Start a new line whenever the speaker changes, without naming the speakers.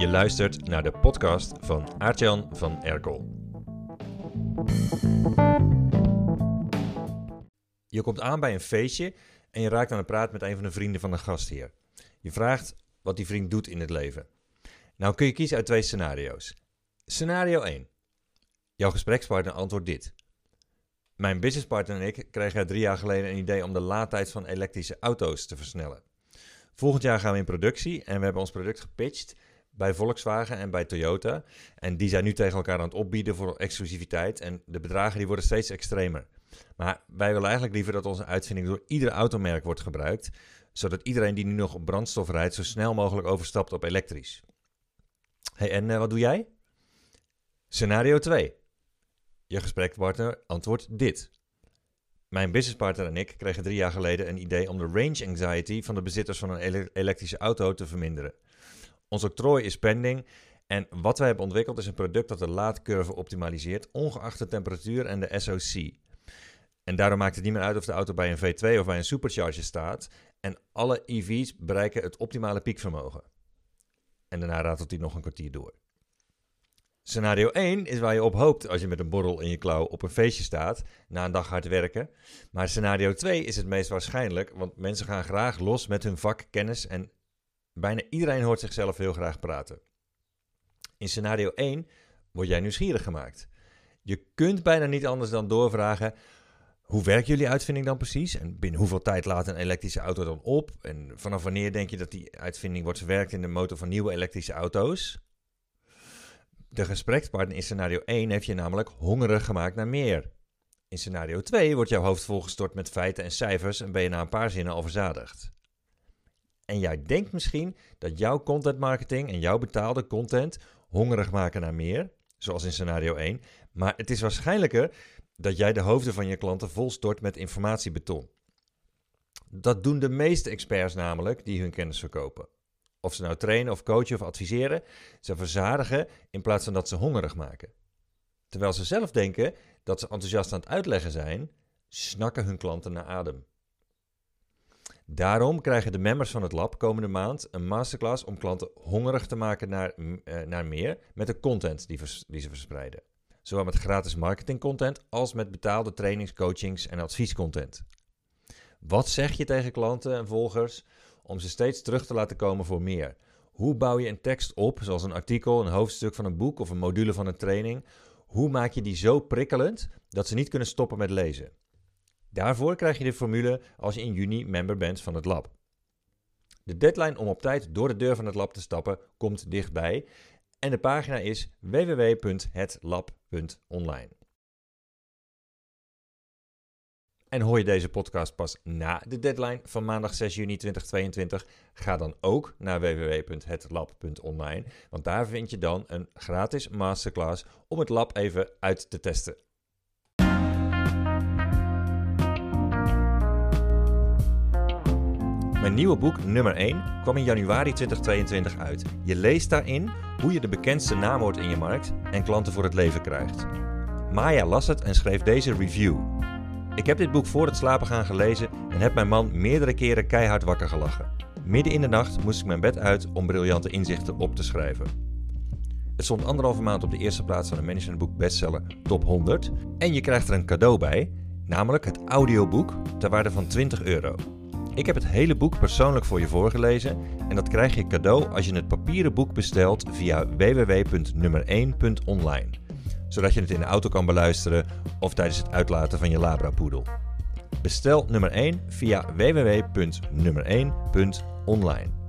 Je luistert naar de podcast van Aartjan van Erkel. Je komt aan bij een feestje en je raakt aan het praat met een van de vrienden van de gastheer. Je vraagt wat die vriend doet in het leven. Nou kun je kiezen uit twee scenario's. Scenario 1. Jouw gesprekspartner antwoordt dit. Mijn businesspartner en ik kregen drie jaar geleden een idee om de laadtijd van elektrische auto's te versnellen. Volgend jaar gaan we in productie en we hebben ons product gepitcht bij Volkswagen en bij Toyota. En die zijn nu tegen elkaar aan het opbieden voor exclusiviteit. En de bedragen die worden steeds extremer. Maar wij willen eigenlijk liever dat onze uitvinding door ieder automerk wordt gebruikt. Zodat iedereen die nu nog op brandstof rijdt zo snel mogelijk overstapt op elektrisch. Hey, en uh, wat doe jij? Scenario 2. Je gesprekspartner antwoordt dit. Mijn businesspartner en ik kregen drie jaar geleden een idee om de range anxiety van de bezitters van een elektrische auto te verminderen. Ons octrooi is pending en wat wij hebben ontwikkeld is een product dat de laadcurve optimaliseert, ongeacht de temperatuur en de SOC. En daarom maakt het niet meer uit of de auto bij een V2 of bij een supercharger staat. En alle EV's bereiken het optimale piekvermogen. En daarna ratelt hij nog een kwartier door. Scenario 1 is waar je op hoopt als je met een borrel in je klauw op een feestje staat na een dag hard werken. Maar scenario 2 is het meest waarschijnlijk, want mensen gaan graag los met hun vak, kennis en bijna iedereen hoort zichzelf heel graag praten. In scenario 1 word jij nieuwsgierig gemaakt. Je kunt bijna niet anders dan doorvragen: hoe werkt jullie uitvinding dan precies? En binnen hoeveel tijd laat een elektrische auto dan op? En vanaf wanneer denk je dat die uitvinding wordt verwerkt in de motor van nieuwe elektrische auto's? De gesprekspartner in scenario 1 heeft je namelijk hongerig gemaakt naar meer. In scenario 2 wordt jouw hoofd volgestort met feiten en cijfers en ben je na een paar zinnen al verzadigd. En jij denkt misschien dat jouw content marketing en jouw betaalde content hongerig maken naar meer, zoals in scenario 1, maar het is waarschijnlijker dat jij de hoofden van je klanten volstort met informatiebeton. Dat doen de meeste experts namelijk die hun kennis verkopen. Of ze nou trainen of coachen of adviseren, ze verzadigen in plaats van dat ze hongerig maken. Terwijl ze zelf denken dat ze enthousiast aan het uitleggen zijn, snakken hun klanten naar adem. Daarom krijgen de members van het lab komende maand een masterclass om klanten hongerig te maken naar, uh, naar meer met de content die, die ze verspreiden. Zowel met gratis marketingcontent als met betaalde trainings, coachings en adviescontent. Wat zeg je tegen klanten en volgers om ze steeds terug te laten komen voor meer? Hoe bouw je een tekst op, zoals een artikel, een hoofdstuk van een boek of een module van een training? Hoe maak je die zo prikkelend dat ze niet kunnen stoppen met lezen? Daarvoor krijg je de formule als je in juni member bent van het lab. De deadline om op tijd door de deur van het lab te stappen komt dichtbij en de pagina is www.hetlab.online. En hoor je deze podcast pas na de deadline van maandag 6 juni 2022? Ga dan ook naar www.hetlab.online, want daar vind je dan een gratis masterclass om het lab even uit te testen. Mijn nieuwe boek nummer 1 kwam in januari 2022 uit. Je leest daarin hoe je de bekendste naam wordt in je markt en klanten voor het leven krijgt. Maya las het en schreef deze review. Ik heb dit boek voor het slapen gaan gelezen en heb mijn man meerdere keren keihard wakker gelachen. Midden in de nacht moest ik mijn bed uit om briljante inzichten op te schrijven. Het stond anderhalve maand op de eerste plaats van de managementboek bestseller Top 100 en je krijgt er een cadeau bij, namelijk het audioboek ter waarde van 20 euro. Ik heb het hele boek persoonlijk voor je voorgelezen en dat krijg je cadeau als je het papieren boek bestelt via www.nummer1.online. Zodat je het in de auto kan beluisteren of tijdens het uitlaten van je Labra-poedel. Bestel nummer 1 via www.nummer1.online.